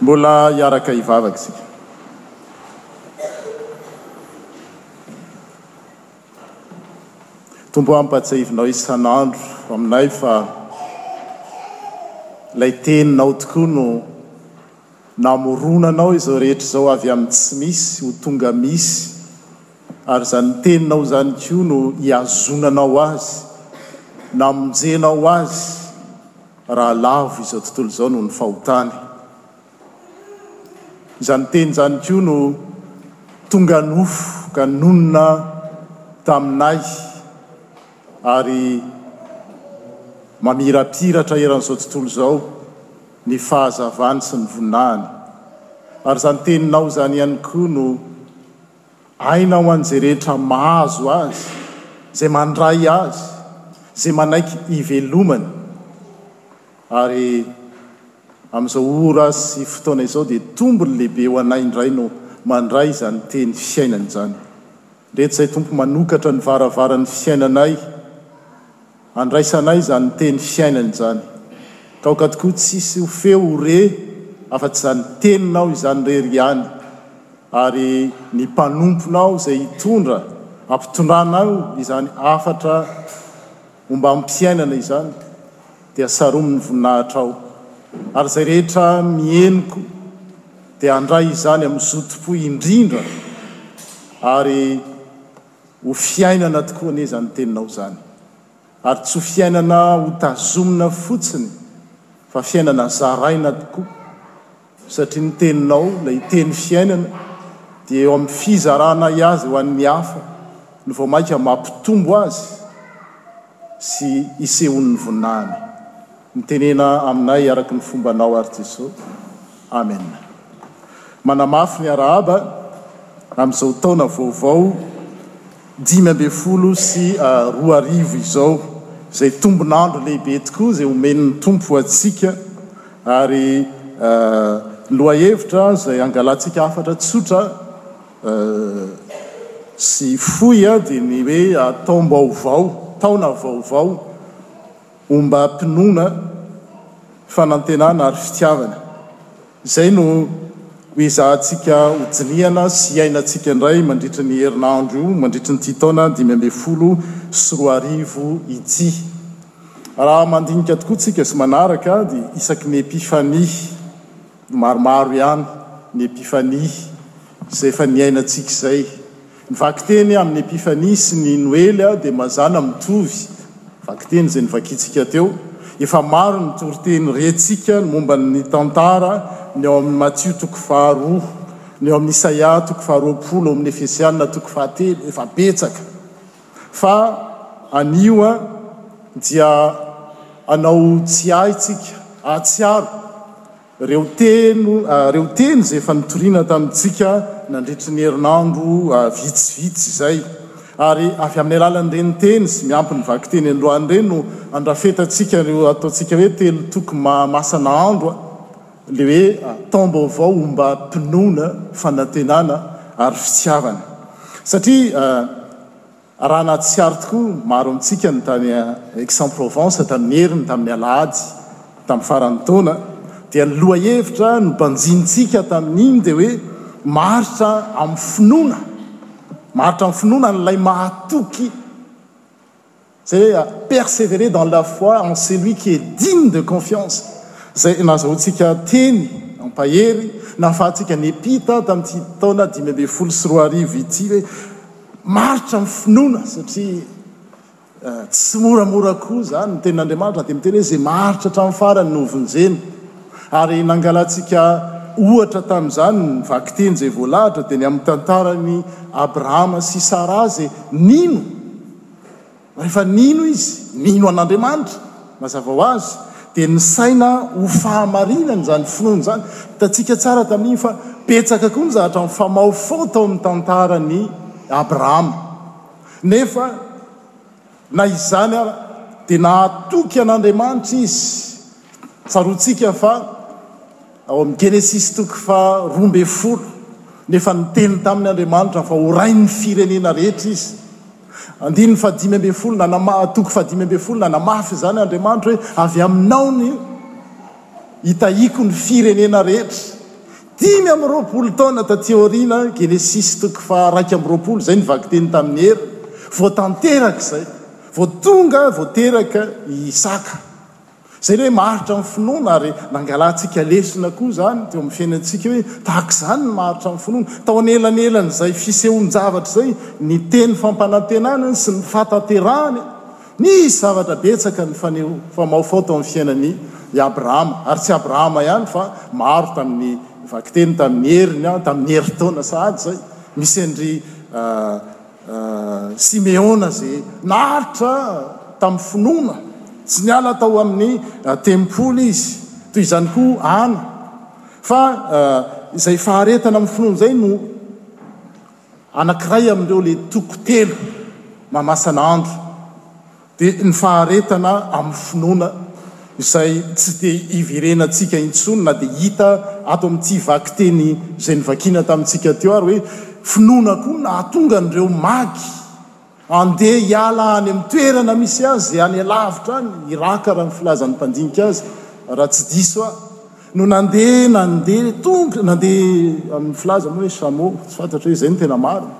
Mbola hiaraka hivavaka isika. Tompo ô, ampahatsiahivinao isan'andro aminay fa ilay Teninao tokoa no namoronanao izao rehetra izao avy amin'ny tsy misy ho tonga misy. Ary izany teninao izany koa no hihazonanao azy na hamonjenao azy raha lavo izao tontolo izao noho ny fahotany. Izany teny izany koa no tonga nofo ka nonina taminay ary mamirapiratra eran'izao tontolo izao ny fahazavany sy ny voninahiny. Ary izany teninao izany ihany koa no. Aina ho an'izay rehetra mahazo azy, izay mandray azy, izay manaiky ivelomany. Ary amin'izao ora sy fotoana izao dia tombony lehibe ho anay indray no mandray izany Teny fiainana izany. Reto izay Tompo manokatra ny varavaran'ny fiainanay. Andraisanay izany teny fiainana izany. Taoka tokoa tsy hisy ho feo ho re afa-tsy izany teninao izany irery ihany, ary ny mpanomponao izay hitondra hampitondranao izany hafatra ombam-piainana izany dia saromin'ny voninahitrao. Ary izay rehetra mihenoko dia handray izany amin'ny zotom-po indrindra ary Ho fiainana tokoa anie izany teninao izany, ary tsy ho fiainana hotazomina fotsiny fa fiainana zaraina tokoa, satria ny teninao, ilay teny fiainana, dia eo amin'ny fizaranay azy ho an'ny hafa no vao mainka mampitombo azy sy isehoan'ny voninahiny. Mitenena aminay araka ny fombanao ary Jeso. Amen. Manamafy ny arahaba amin'izao taona vaovao dimy ambin'ny folo sy roa arivo izao, izay tombon'andro lehibe tokoa izay omen'ny Tompo ho antsika ary ny lohahevitra izay angalantsika hafatra tsotra sy fohy dia ny hoe taom-baovao, taona vaovao. Ombam-pinoana, fanantenana ary fitiavana. Izay no ho ezahantsika ho dinihana sy iainantsika indray mandritry ny herinandro io, mandritry ny ity taona dimy ambin'ny folo sy roa arivo ity. Raha mandinika tokoa tsika sy manaraka dia isaky ny Epifania, maromaro ihany ny Epifania izay efa niainantsika izay. Ny vakiteny amin'ny Epifania sy ny Noely dia mazàna mitovy vakiteny izay novakintsika teo. Efa maro ny toriteny rentsika ny momba ny tantara, ny ao amin'ny Matio toko faharoa, ny ao amin'ny Isaia toko faharoapolo, ao amin'ny Efesiana toko fahatelo, efa betsaka. Fa anio dia hanao tsiahy isika, hahatsiaro. Ireo teny, ireo teny izay efa nitoriana tamintsika nandritry ny herinandro vitsivitsy izay. Ary avy amin'ny alalan'ireny teny sy miampy ny vakiteny androany ireny no andrafetantsika ireo ataontsika hoe telo toko mahamasana andro, ilay hoe taom-baovao ombam-pinoana, fanantenana ary fitiavana. Satria. Raha nahatsiaro tokoa maro amintsika ny tany Aix-en-Provence tamin'ny heriny tamin'ny alahady tamin'ny faran'ny taona dia ny lohahevitra nobanjinintsika tamin'iny dia hoe maharitra amin'ny finoana, maharitra amin'ny finoana an'ilay mahatoky, izay hoe perseverer dans la foi en celui qui est digne de confiance, izay nazahoantsika teny ampahery nahafahantsika nipita tamin'ity taona dimy ambin'ny folo sy roa arivo ity hoe, Maharitra ny finoana satria tsy moramora koa izany. Ny Tenin'Andriamanitra dia miteny hoe izay maharitra hatramin'ny farany no hovonjena. Ary nangalantsika ohatra tamin'izany ny vakiteny izay voalahatra dia ny amin'ny tantaran'i Abrahama sy Saraha izay nino. Rehefa nino izy, nino an'Andriamanitra, mazava ho azy, dia nisaina ho fahamarinana izany finoany izany. Hitantsika tsara tamin'iny fa betsaka koa ny zavatra mifamaofao tao amin'ny tantaran'i Abrahama. Nefa na izany ara, dia nahatoky an'Andriamanitra izy. Tsaroantsika fa. Ao amin'ny Genesisy toko faharoa ambin'ny folo, Nefa niteny taminy Andriamanitra fa ho rain'ny firenena rehetra izy. Andininy fahadimy ambin'ny folo, nanama, toko fahadimy ambin'ny folo, Nanamafy izany Andriamanitra hoe, Avy aminao ny hitahiako ny firenena rehetra. Dimy amby roapolo taona taty aoriana, Genesisy toko faha-iraika amby roapolo, izay ny vakiteny tamin'i Hery, vao tanteraka izay, vao tonga, vao teraka i Isaka. Izay ilay maharitra ny finoana ary nangalantsika lesona koa izany teo amin'ny fiainantsika hoe tahaka izany ny maharitra ny finoana. Tao anelanelan'izay fisehoan-javatra izay ny teny fampanantenana sy ny fahatanterahana. Nisy zavatra betsaka nifaneho fa maofao tao amin'ny fiainan'i Abrahama, ary tsy Abrahama ihany fa maro tamin'ny vakiteny, tamin'ny heriny, tamin'ny herintaona sahady izay. Misy an-dry. Simeona izay naharitra tamin'ny finoana. Tsy niala tao amin'ny tempoly izy, toy izany koa Ana. Fa izay faharetana amin'ny finoana izay no anankiray amin'ireo le toko telo mamasana andro. dia ny faharetana amin'ny finoana izay tsy dia iverenantsika intsony na dia hita ato amin'ity vakiteny izay novakiana tamintsika teo ary hoe finoana koa nahatonga an'ireo magy handeha hiala any amin'ny toerana misy azy any alavitra any, Iràka raha ny filazan'ny mpandinika azy raha tsy diso aho no nandeha nandeha tonga nandeha amin'ny filaza moa hoe chameau tsy fantatro hoe izay no tena marina.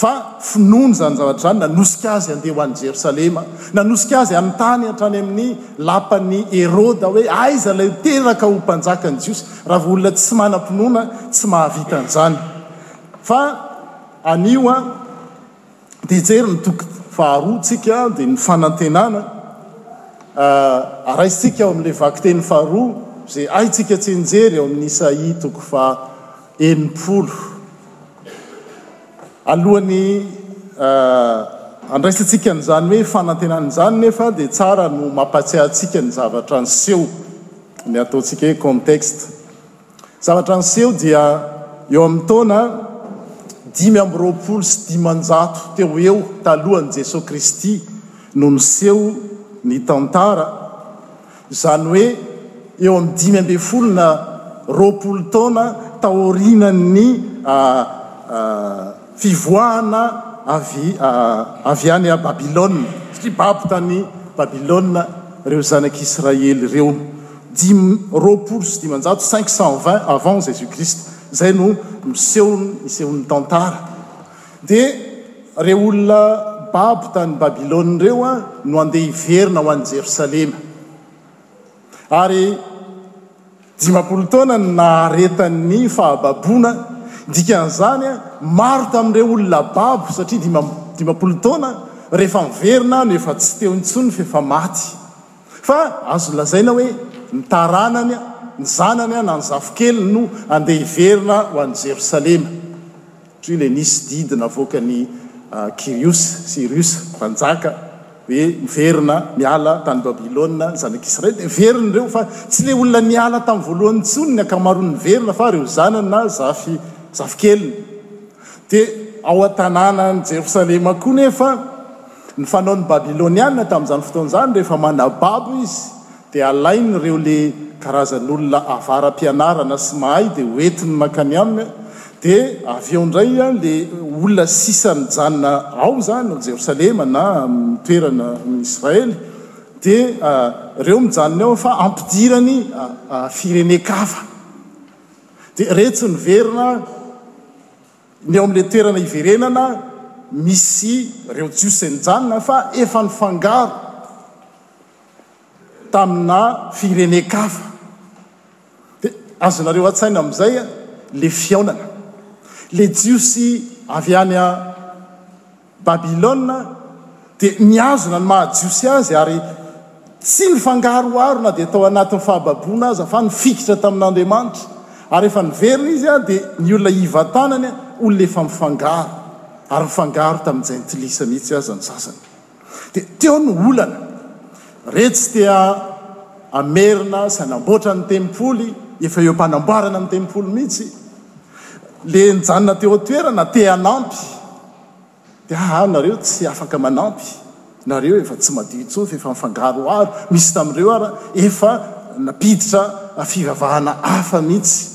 Fa finoany izany zavatra izany, nanosika azy handeha ho any Jerosalema, nanosika azy hanontany hatrany amin'ny lapan'i Heroda hoe aiza ilay ho teraka ho mpanjakan'ny Jiosy. Raha vao olona tsy manam-pinoana, tsy mahavita an'izany. Fa anio dia hijery ny toko faharoa tsika, dia ny fanantenana raisintsika ao amin'ilay vakiteny faharoa, izay haintsika tsinjery ao amin'ny Isaia toko faha enimpolo. Alohan'ny handraisantsika an'izany hoe fanantenana izany nefa dia tsara no mampahatsiahy antsika ny zavatra niseho, ny ataontsika hoe contexte. Zavatra niseho dia eo amin'ny taona dimy amby roapolo sy dimanjato teo ho eo talohan'i Jesoa Kristy no niseho ny tantara izany hoe eo amin'ny dimy ambin'ny folo na roapolo taona taorian'ny fivoahana avy any Babylona, satria babo tany Babylona ireo zanak'i Israely ireo, dimy, roapolo sy dimanjato, cinq cent vingt avant Jesus Christ, izay no miseho ny sehon'ny tantara. Dia ireo olona babo tany Babylona ireo no handeha hiverina ho any Jerosalema. Ary dimampolo taona no naharetan'ny fahababoana. Dikan'izany, maro tamin'ireo olona babo, satria dimampolo taona, rehefa niverina no efa tsy teo intsony fa efa maty. Fa azo lazaina hoe ny taranany, ny zanany na ny zafikeliny no handeha hiverina ho any Jerosalema. Toy ilay nisy didy navoakan'i Kyrios Siriusa, mpanjaka hoe miverina, miala, tany Babylona ny zanak'Israely. Dia very ireo, fa tsy ilay olona niala tamin'ny voalohany intsony ny ankamaroany niverina, fa ireo zanany na zafi, zafikeliny. Dia ao an-tanànan'i Jerosalema koa nefa ny fanaon'ny Babyloniana tamin'izany fotoana izany, rehefa manababo izy, Dia alainy ireo le karazan'olona avara am-pianarana sy mahay dia ho entiny mankany aminy, dia avy eo indray an le olona sisa mijanona ao izany ao Jerosalema na amin'ny toerana ny Israely dia ireo mijanony ao fa ampidirany firenen-kafa dia iretsy miverina ny ao amin'ilay toerana hiverenana misy ireo Jiosy izay mijanona fa efa nifangaro tamina firenen-kafa dia azonareo an-tsaina amin'izay ilay fihaonana. Ilay Jiosy avy any Babylona dia nihazona ny maha-Jiosy azy ary tsy nifangaroharo na dia tao anatin'ny fahababoana aza fa nifikitra tamin'Andriamanitra. Ary rehefa niverina izy dia ny olona hivantanany olona efa mifangaro ary mifangaro tamin'ny jentilisa mihitsy aza ny sasany. Dia teo no olana. Retsy dia hamerina sy hanamboatra ny tempoly, efa eo am-panamboarana ny tempoly mihitsy. Ilay nijanona teo an-toerana te hanampy, dia aa nareo tsy afaka manampy, nareo efa tsy madio intsony fa efa mifangaroharo, misy tamin'ireo ary efa nampiditra fivavahana hafa mihitsy.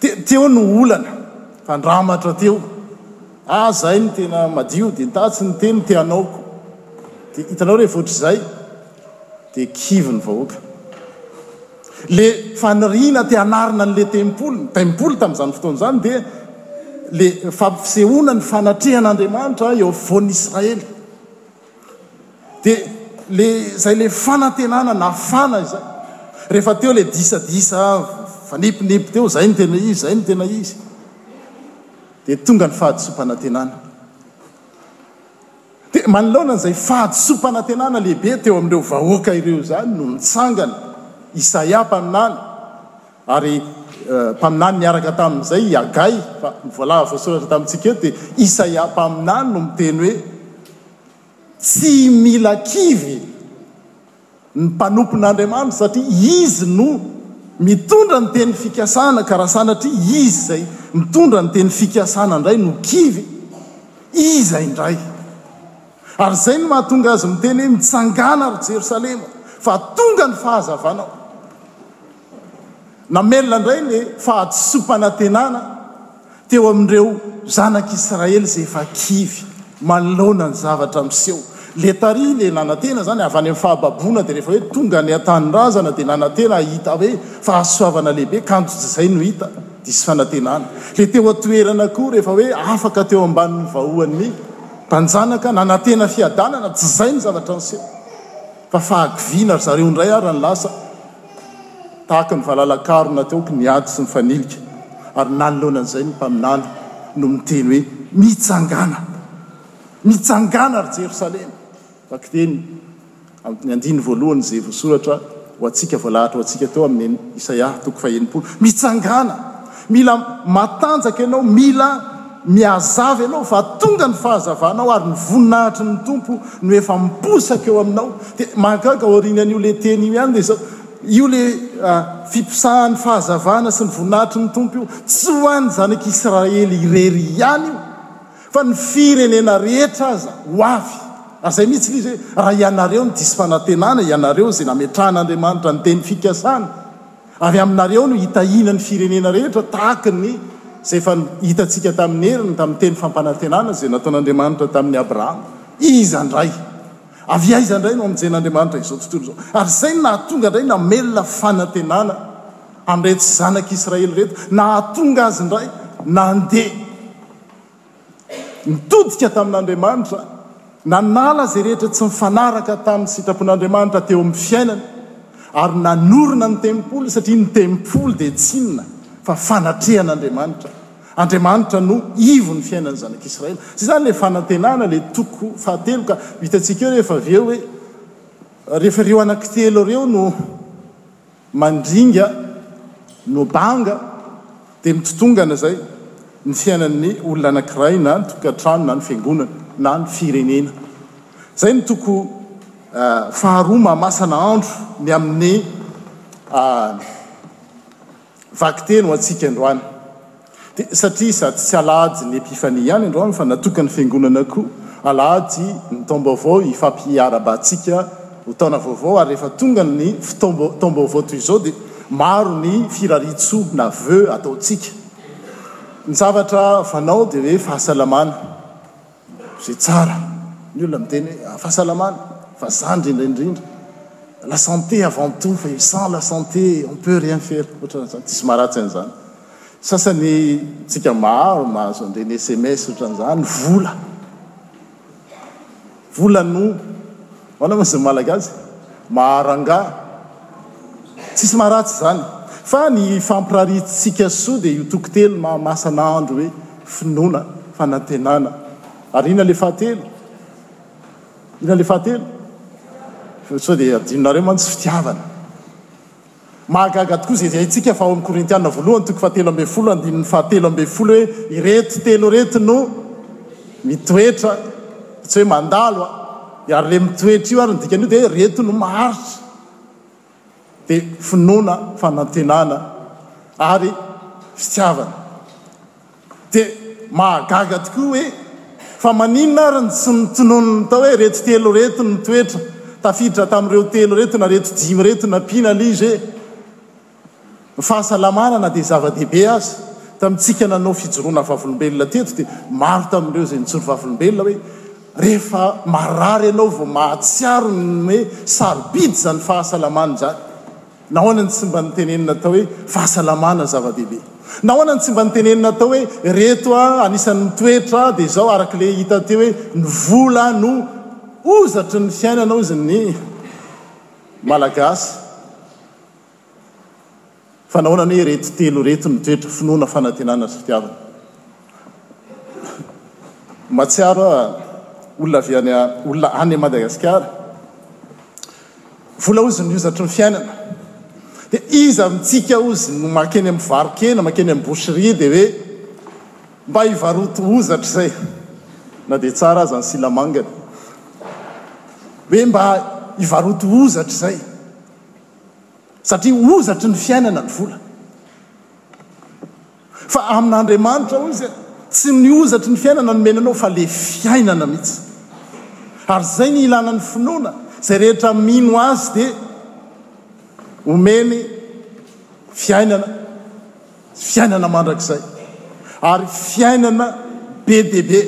Teo ny olana, tandramatra teo. Ah zay no tena madio de nitatsy ny teny te hanaoko de hitanao rehefa ohatr'izay de kivy ny vahoaka. Le faniriana te hanarina an'le tempoly, ny tempoly tamin'izany fotoana izany dia le fampisehoana ny fanatrehan'Andriamanitra eo afovoan'ny Israely. Dia le zay le fanantenana nafana izay. Rehefa teo le disadisa fanipinipy teo, zay no tena izy, zay no tena izy. Dia tonga ny fahadisoam-panantenana. Dia manoloana an'izay fahadisoam-panantenana lehibe teo amin'ireo vahoaka ireo izany no nitsangana Isaia mpaminany Ary mpaminany niaraka tamin'izay i Hagay, fa ny voalaza voasoratra tamintsika eto dia Isaia mpaminany no miteny hoe, Tsy mila kivy ny mpanompon'Andriamanitra, satria Izy no mitondra ny teny fikasana, ka raha sanatria Izy izay mitondra ny teny fikasana indray no kivy, iza indray? Ary izay no mahatonga azy miteny hoe, Mitsangàna, ry Jerosalema, fa tonga ny fahazavanao. Namelona indray ny fahadisoam-panantenana teo amin'ireo zanak'Israely izay efa kivy manoloana ny zavatra miseho. Ilay tary ilay nanantena izany avy any amin'ny fahababoana, dia rehefa hoe tonga ny an-tanindrazana dia nanantena hahita hoe fahasoavana lehibe, kanjo tsy izay no hita, diso fanantenana. Ilay teo an-toerana koa rehefa hoe afaka teo ambanin'ny vahoan'ny mpanjanaka, nanantena fiadanana, tsy izay ny zavatra niseho fa fahakiviana, ry zareo indray ary no lasa. Tahaka ny valala karo nateoky ny ady sy ny fanilika, ary nanoloana an'izay ny mpaminany no miteny hoe, Mitsangàna! Mitsangàna, ry Jerosalema! Vakiteny amin'ny andininy voalohany izay voasoratra ho antsika, voalahatra ho antsika teo amin'ny Isaia toko fahenimpolo. Mitsangàna! Mila matanjaka ianao, mila mihazava ianao fa tonga ny fahazavanao ary ny voninahitry ny Tompo no efa miposaka eo aminao. Dia mahagaga aorianan'io ilay teny io ihany dia izao, io ilay fiposahan'ny fahazavana sy ny voninahitry ny Tompo io, tsy ho an'ny zanak'Israely irery ihany io fa ny firenena rehetra aza ho avy. Ary izay mihitsy ilay izy hoe, raha ianareo no diso fanantenana, ianareo izay nametrahan'Andriamanitra ny teny fikasana, Avy aminareo no hitahiana ny firenena rehetra tahaka ny izay efa hitantsika tamin'ny heriny tamin'ny teny fampanantenana izay nataon'Andriamanitra tamin'i Abrahama. Iza indray? Avy aiza indray no hamonjen'Andriamanitra izao tontolo izao? Ary izay no nahatonga indray namelona fanantenana amin'ireto zanak'Israely ireto, nahatonga azy indray nandeha. Nitodika tamin'Andriamanitra, nanala izay rehetra tsy nifanaraka tamin'ny sitrapon'Andriamanitra teo amin'ny fiainany, ary nanorina ny tempoly, satria ny tempoly dia tsy inona fa fanatrehan'Andriamanitra. Andriamanitra no ivon'ny fiainan'ny zanak'Israely. Izay izany ilay fanantenana, ilay toko fahatelo. Ka ho hitantsika eo rehefa avy eo hoe rehefa ireo anankitelo ireo no. Mandringa no banga dia mitotongana izay ny fiainan'ny olona anankiray na ny tokantrano na ny fiangonana na ny firenena. Izay no toko faharoa mahamasana andro ny amin'ny vakiteny ho antsika androany. Dia satria sady tsy Alahady ny Epifania ihany androany fa natokan'ny Fiangonana koa Alahady ny Taom-baovao hifampiarahabantsika ho Taona Vaovao ary rehefa tonga ny fotoam-, Taom-baovao toy izao dia maro ny firarian-tsoa na voeux ataontsika. Ny zavatra fanao dia hoe fahasalamana. Ze tsara, ny olona miteny hoe fahasalamana fa zandry indray indrindra, la santé avant tout fa io sans la santé on peut rien faire otran'izany, tsisy maharatsy an'izany. Sasany tsika maro mahazo an'ireny sms otran'izany, vola, vola no. Ahoana moa izay Malagasy? Maharangaha. Tsisy maharatsy izany. Fa ny ifampirariantsika soa dia io toko telo mahamasana andro hoe, finoana, fanantenana. Ary inona ilay fahatelo? Inona ilay fahatelo? Sao dia adinonareo mantsy fitiavana. Mahagaga tokoa izay rehahintsika fa ao amin'ny Korintiana voalohany toko fahatelo ambin'ny folo andininy fahatelo ambin'ny folo hoe ireto telo ireto no mitoetra, fa tsy hoe mandalo a, dia ary le mitoetra io ary ny dikan'io dia ireto no maharitra, dia finoana, fanantenana ary fitiavana. Dia mahagaga tokoa hoe fa maninona ary no tsy notononiny tao hoe reto telo reto no toetra, tafiditra tamin'ireo telo reto na reto dimy reto nampiana aloha izy hoe ny fahasalamana na dia zava-dehibe aza. Tamintsika nanao fijoroana vavolombelona teto dia maro tamin'ireo izay nijoro vavolombelona hoe rehefa marary ianao vao mahatsiaro ny hoe sarobidy izany fahasalamana izany. Nahoana no tsy mba nitenenina atao hoe fahasalamana zava-dehibe? Nahoana no tsy mba nitenenina atao hoe reto a, anisan'ny mitoetra dia izao araka ilay hita teo hoe ny vola no hozatry ny fiainana hozy ny Malagasy fa nahoana ny hoe reto telo reto ny toetra, finoana, fanantenana sy fitiavana? Mahatsiaro aho olona avy any olona any Madagasikara. Vola hozy ny hozatry ny fiainana. Dia iza amintsika hozy no makeny amin'ny varokena, makeny amin'ny boucherie dia hoe mba hivaroto hozatra izay na dia tsara aza ny silamangany. Hoe mba hivaroto hozatra izay. Satria hozatry ny fiainana ny vola. Fa amin'Andriamanitra, hoy Izy, tsy ny hozatry ny fiainana no omeny anao, fa le fiainana mihitsy. Ary zay ny ilana ny finoana, zay rehetra mino Azy dia omeny fiainana, fiainana mandrakizay, ary fiainana be dia be,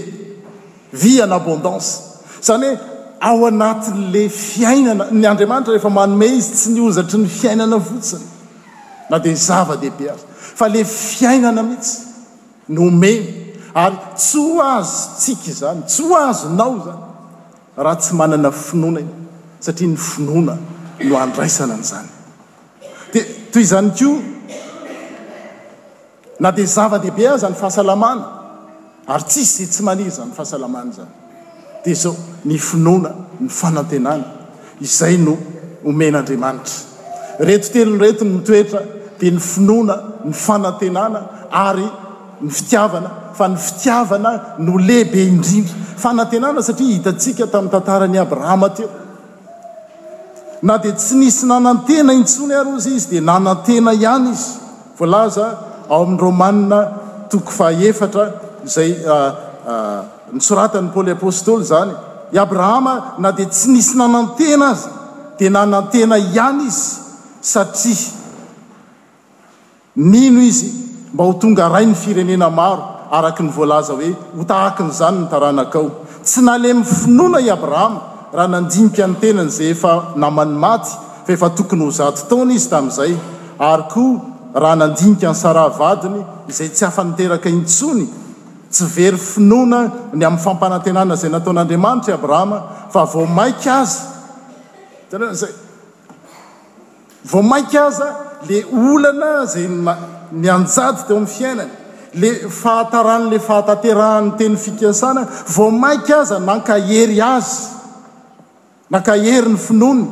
vie en abondance. Zany hoe ao anatin'le fiainana, ny Andriamanitra rehefa manome Izy tsy ny hozatry ny fiainana fotsiny, na dia zava-dehibe aza, fa le fiainana mihitsy no omeny ary tsy ho azontsika izany, tsy ho azonao izany raha tsy manana finoana ianao satria ny finoana no andraisana an'izany. Dia toy izany koa. Na dia zava-dehibe aza ny fahasalamana, ary tsy hisy izay tsy maniry izany fahasalamana izany, dia izao, ny finoana, ny fanantenana, izay no omen'Andriamanitra. Ireto telo ireto no mitoetra, dia ny finoana, ny fanantenana, ary ny fitiavana, fa ny fitiavana no lehibe indrindra. Fanantenana satria hitantsika tamin'ny tantaran'i Abrahama teo. Na dia tsy nisy nanantena intsony ary ozy izy dia nanantena ihany izy. Voalaza ao amin'ny Romana toko fahaefatra izay nosoratan'i Paoly Apostoly izany. I Abrahama na dia tsy nisy nanantena aza dia nanantena ihany izy satria. Nino izy mba ho tonga rain'ny firenena maro, araka ny voalaza hoe, Ho tahakin'izany ny taranakao. Tsy nalemy finoana i Abrahama raha nandinika ny tenany izay efa naman'ny maty, fa efa tokony ho zato taona izy tamin'izay, ary koa raha nandinika an'i Saraha vadiny, izay tsy afa-niteraka intsony. Tsy very finoana ny amin'ny fampanantenana izay nataon'Andriamanitra i Abrahama, fa vao mainka aza. Vao mainka aza le olana zay nianjady teo amin'ny fiainany, le fahataran'le fahatanterahan'ny teny fikasana, vao mainka aza nankahery azy, nankahery ny finoany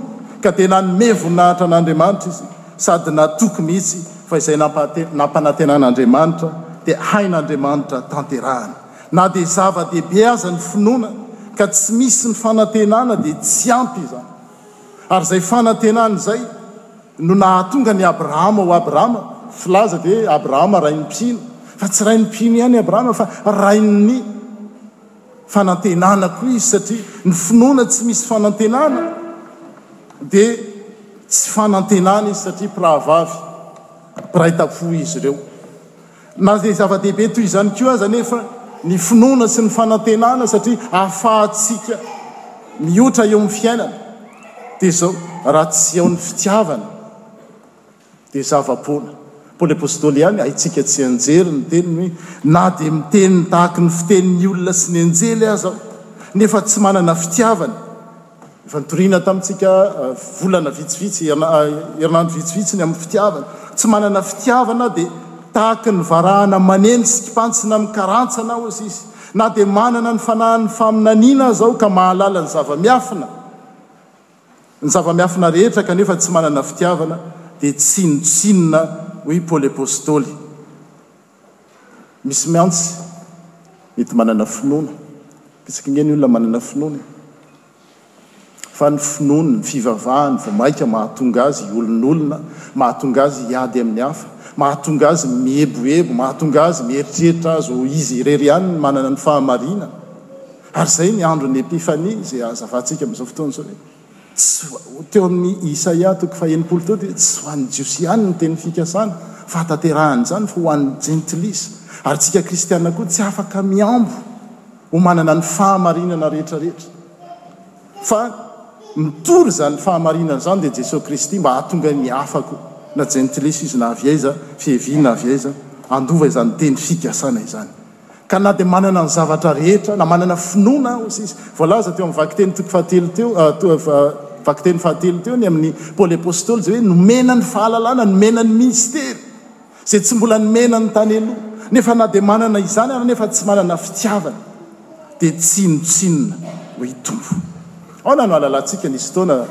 ka dia nanome voninahitra an'Andriamanitra izy sady natoky mihitsy fa izay nampanantenan'Andriamanitra dia hain'Andriamanitra tanterahana. Na dia zava-dehibe aza ny finoana ka tsy misy ny fanantenana dia tsy ampy izany. Ary izay fanantenany izay no nahatonga an'i Abrahama ho Abrahama. Filaza ve Abrahama rain'ny mpino? Fa tsy rain'ny mpino ihany i Abrahama fa rain'ny fanantenana koa izy, satria ny finoana tsy misy fanantenana dia tsy fanantenana izy, satria mpirahavavy mpiray tampo izy ireo. Na dia zava-dehibe toy izany koa aza anefa ny finoana sy ny fanantenana satria ahafahantsika mihoatra eo amin'ny fiainana, dia izao, raha tsy ao ny fitiavana dia zava-poana. Paoly Apostoly ihany haintsika tsianjery niteny ny hoe, Na dia miteny tahaka ny fitenin'ny olona sy ny anjely aza aho, nefa tsy manana fitiavana, Efa nitoriana tamintsika volana vitsivitsy, herinandro vitsivitsy ny amin'ny fitiavana. Tsy manana fitiavana dia tahaky ny varahana maneno sy kipantsina amin'ny karantsana aozy izy. Na dia manana ny fanahin'ny faminaniana aza aho ka mahalala ny zava-miafina, ny zava-miafina rehetra kanefa tsy manana fitiavana dia tsinontsinona, hoy Paoly Apostoly. Misy miantsy mety manana finoana, betsaka ange ny olona manana finoana e! fa ny finoany, ny fivavahany vao maika mahatonga azy hiolonolona, mahatonga azy hiady amin'ny hafa, mahatonga azy mieboebo, mahatonga azy mieritreritra azy ho izy irery ihany ny manana ny fahamarinana. Ary izay ny andron'ny Epifania izay ahazavantsika amin'izao fotoana izao e! Tsy, teo amin'ny Isaia toko faha-enimpolo teo dia, tsy ho an'ny Jiosy ihany ny teny fikasana, fahatanterahana izany, fa ho an'ny Jentilisa. Ary isika kristiana koa tsy afaka mihambo ho manana ny fahamarinana rehetrarehetra, fa mitory izany fahamarinana izany dia Jesoa Kristy mba hahatonga ny hafa koa, na Jentilisa izy na avy aiza, fiheviana avy aiza, handova izany teny fikasana izany. Ka na dia manana ny zavatra rehetra, na manana finoana aho, sy sisa Voalaza teo amin'ny vakiteny toko fahatelo teo, vakiteny fahatelo teo ny amin'i Paoly Apostoly, izay hoe nomena ny fahalalana, nomena ny mistery, izay tsy mbola nomena ny tany aloha. Nefa na dia manana izany ary nefa tsy manana fitiavana, dia tsinontsinona no hitombo. Ahoana no ahalalantsika nisy fotoana,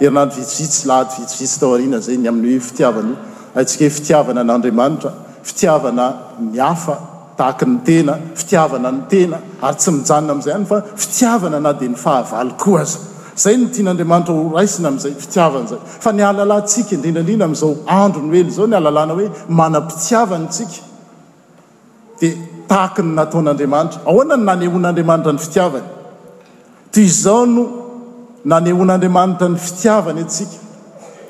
herinandro vitsivitsy, lahady vitsivitsy tao aoriana izay, ny amin'io fitiavana io. Haintsika hoe fitiavana an'Andriamanitra, fitiavana ny hafa tahaka ny tena, fitiavana ny tena, ary tsy mijanona amin'izay ihany fa fitiavana na dia ny fahavalo koa aza. Izay no tian'Andriamanitra horaisina amin'izay fitiavana izay. Fa ny hahalalantsika indrindra indrindra amin'izao andro noely izao, ny hahalalana hoe manam-pitiavana isika, dia tahaky ny nataon'Andriamanitra. Ahoana no nanehoan'Andriamanitra ny fitiavany? Toy izao no nanehoan'Andriamanitra ny fitiavany antsika,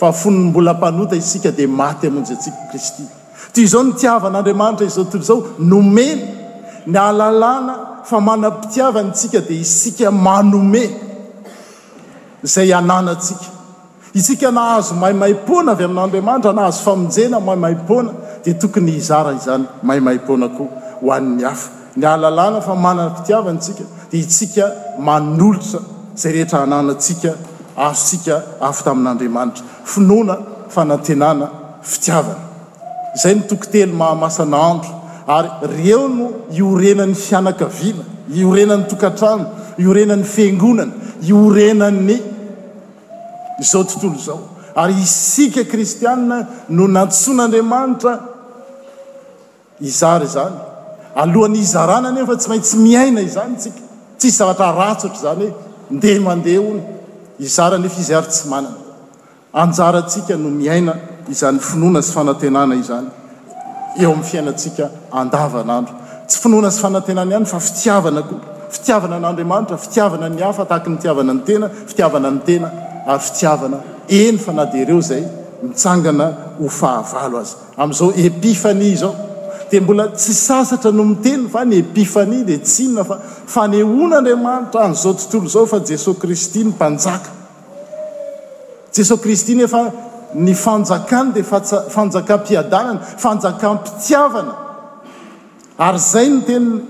fa fony mbola mpanota isika dia maty hamonjy antsika Kristy. Toy izao no nitiavan'Andriamanitra izao tontolo izao, nomeny ny ahalalana fa manam-pitiavana isika dia isika manome izay ananantsika. Isika nahazo maimaimpoana avy amin'Andriamanitra, nahazo famonjena maimaimpoana, dia tokony hizara izany maimaimpoana koa ho an'ny hafa. Ny hahalalana fa manana fitiavana isika, dia isika manolotra izay rehetra ananantsika, azontsika avy tamin'Andriamanitra, finoana, fanantenana, fitiavana. Izay no toko telo mahamasana andro, ary ireo no iorenan'ny fianakaviana, iorenan'ny tokantrano, iorenan'ny fiangonana, iorenan'ny. izao tontolo izao. Ary isika kristiana no nantsoin'Andriamanitra hizara izany. Alohan'ny hizarana anefa tsy maintsy miaina izany isika. Tsisy zavatra ratsy ohatr'izany hoe ndeha mandeha hono hizara nefa izy ary tsy manana. Anjarantsika no miaina izany finoana sy fanantenana izany. eo amin'ny fiainantsika andavanandro. Tsy finoana sy fanantenana ihany fa fitiavana koa. Fitiavana an'Andriamanitra, fitiavana ny hafa tahaka ny fitiavana ny tena, fitiavana ny tena ary fitiavana, eny fa na dia ireo izay mitsangana ho fahavalo aza. Amin'izao Epifania izao dia mbola tsy sasatra no miteny fa ny Epifania dia tsy inona fa fanehoan'Andriamanitra an'izao tontolo izao fa Jesoa Kristy no Mpanjaka. Jesoa Kristy nefa ny fanjakany dia fanjakam-piadanana, fanjakam-pitiavana. Ary izay ny teniny,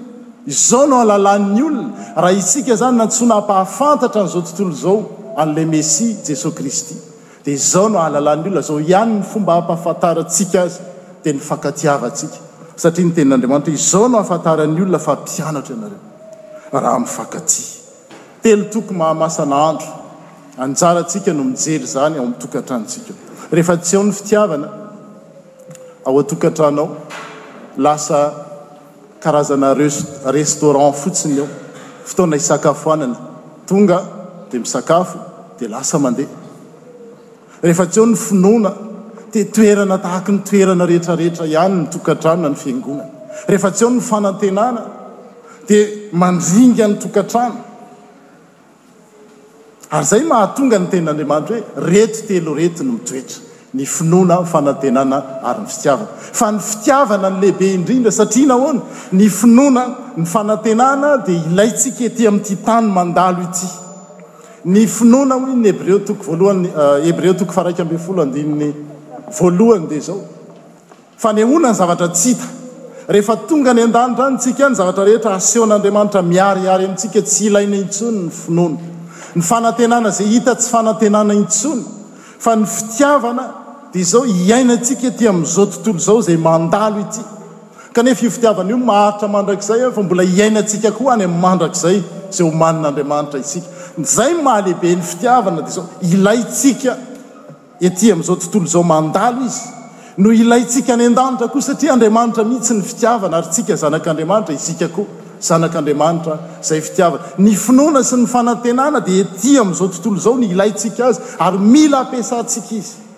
izao no halalan'ny olona, raha isika izany nantsoina hampahafantatra an'izao tontolo izao an'ilay Mesia, Jesoa Kristy, dia izao no halalan'ny olona, izao ihany ny fomba hampahafantarantsika Azy, dia ny fankatiavantsika. Satria ny tenin'Andriamanitra hoe, izao no hahafantaran'ny olona fa mpianatra ianareo, raha mifankatia. Telo toko mahamasana andro. Anjarantsika no mijery izany ao amin'ny tokantranontsika. Rehefa tsy ao ny fitiavana ao an-tokantrano ao, lasa karazana restaurant fotsiny eo, fotoana hisakafoanana. Tonga dia misakafo dia lasa mandeha. Rehefa tsy eo ny finoana dia toerana tahaka ny toerana rehetra rehetra ihany ny tokantrano na ny fiangonana. Rehefa tsy eo ny fanantenana dia mandringa ny tokantrano. Ary izay mahatonga ny tenin'Andriamanitra hoe reto telo reto no mitoetra, ny finoana, ny fanantenana ary ny fitiavana. Fa ny fitiavana no lehibe indrindra satria nahoana? Ny finoana, ny fanantenana dia ilaintsika ety amin'ity tany mandalo ity. Ny finoana, hoy ny Hebreo toko voalohany, Hebreo toko faha-iraika ambin'ny folo andininy voalohany dia izao, fanehoana ny zavatra tsy hita. Rehefa tonga any an-danitra any isika, ny zavatra rehetra asehon'Andriamanitra miharihary amintsika, tsy ilaina intsony ny finoana. Ny fanantenana izay hita tsy fanantenana intsony, fa ny fitiavana dia izao hiainantsika ety amin'izao tontolo izao izay mandalo ity. Kanefa io fitiavana io maharitra mandrakizay efa mbola hiainantsika koa any amin'ny mandrakizay izay homanin'Andriamanitra isika. Izay no mahalehibe ny fitiavana dia izao, ilaintsika ety amin'izao tontolo izao mandalo Izy no ilaintsika any an-danitra koa satria Andriamanitra mihitsy ny fitiavana ary tsika zanak'Andriamanitra isika koa zanak'Andriamanitra izay fitiavana. Ny finoana sy ny fanantenana dia ety amin'izao tontolo izao no ilaintsika azy ary mila ampiasantsika izy.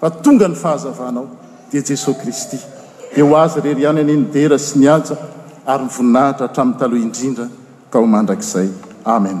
fa tonga ny fahazavana ao dia Jesoa Kristy, dia ho Azy irery ihany anie ny dera sy ny haja ary ny voninahitra hatramin'ny taloha indrindra ka ho mandrakizay. Amen.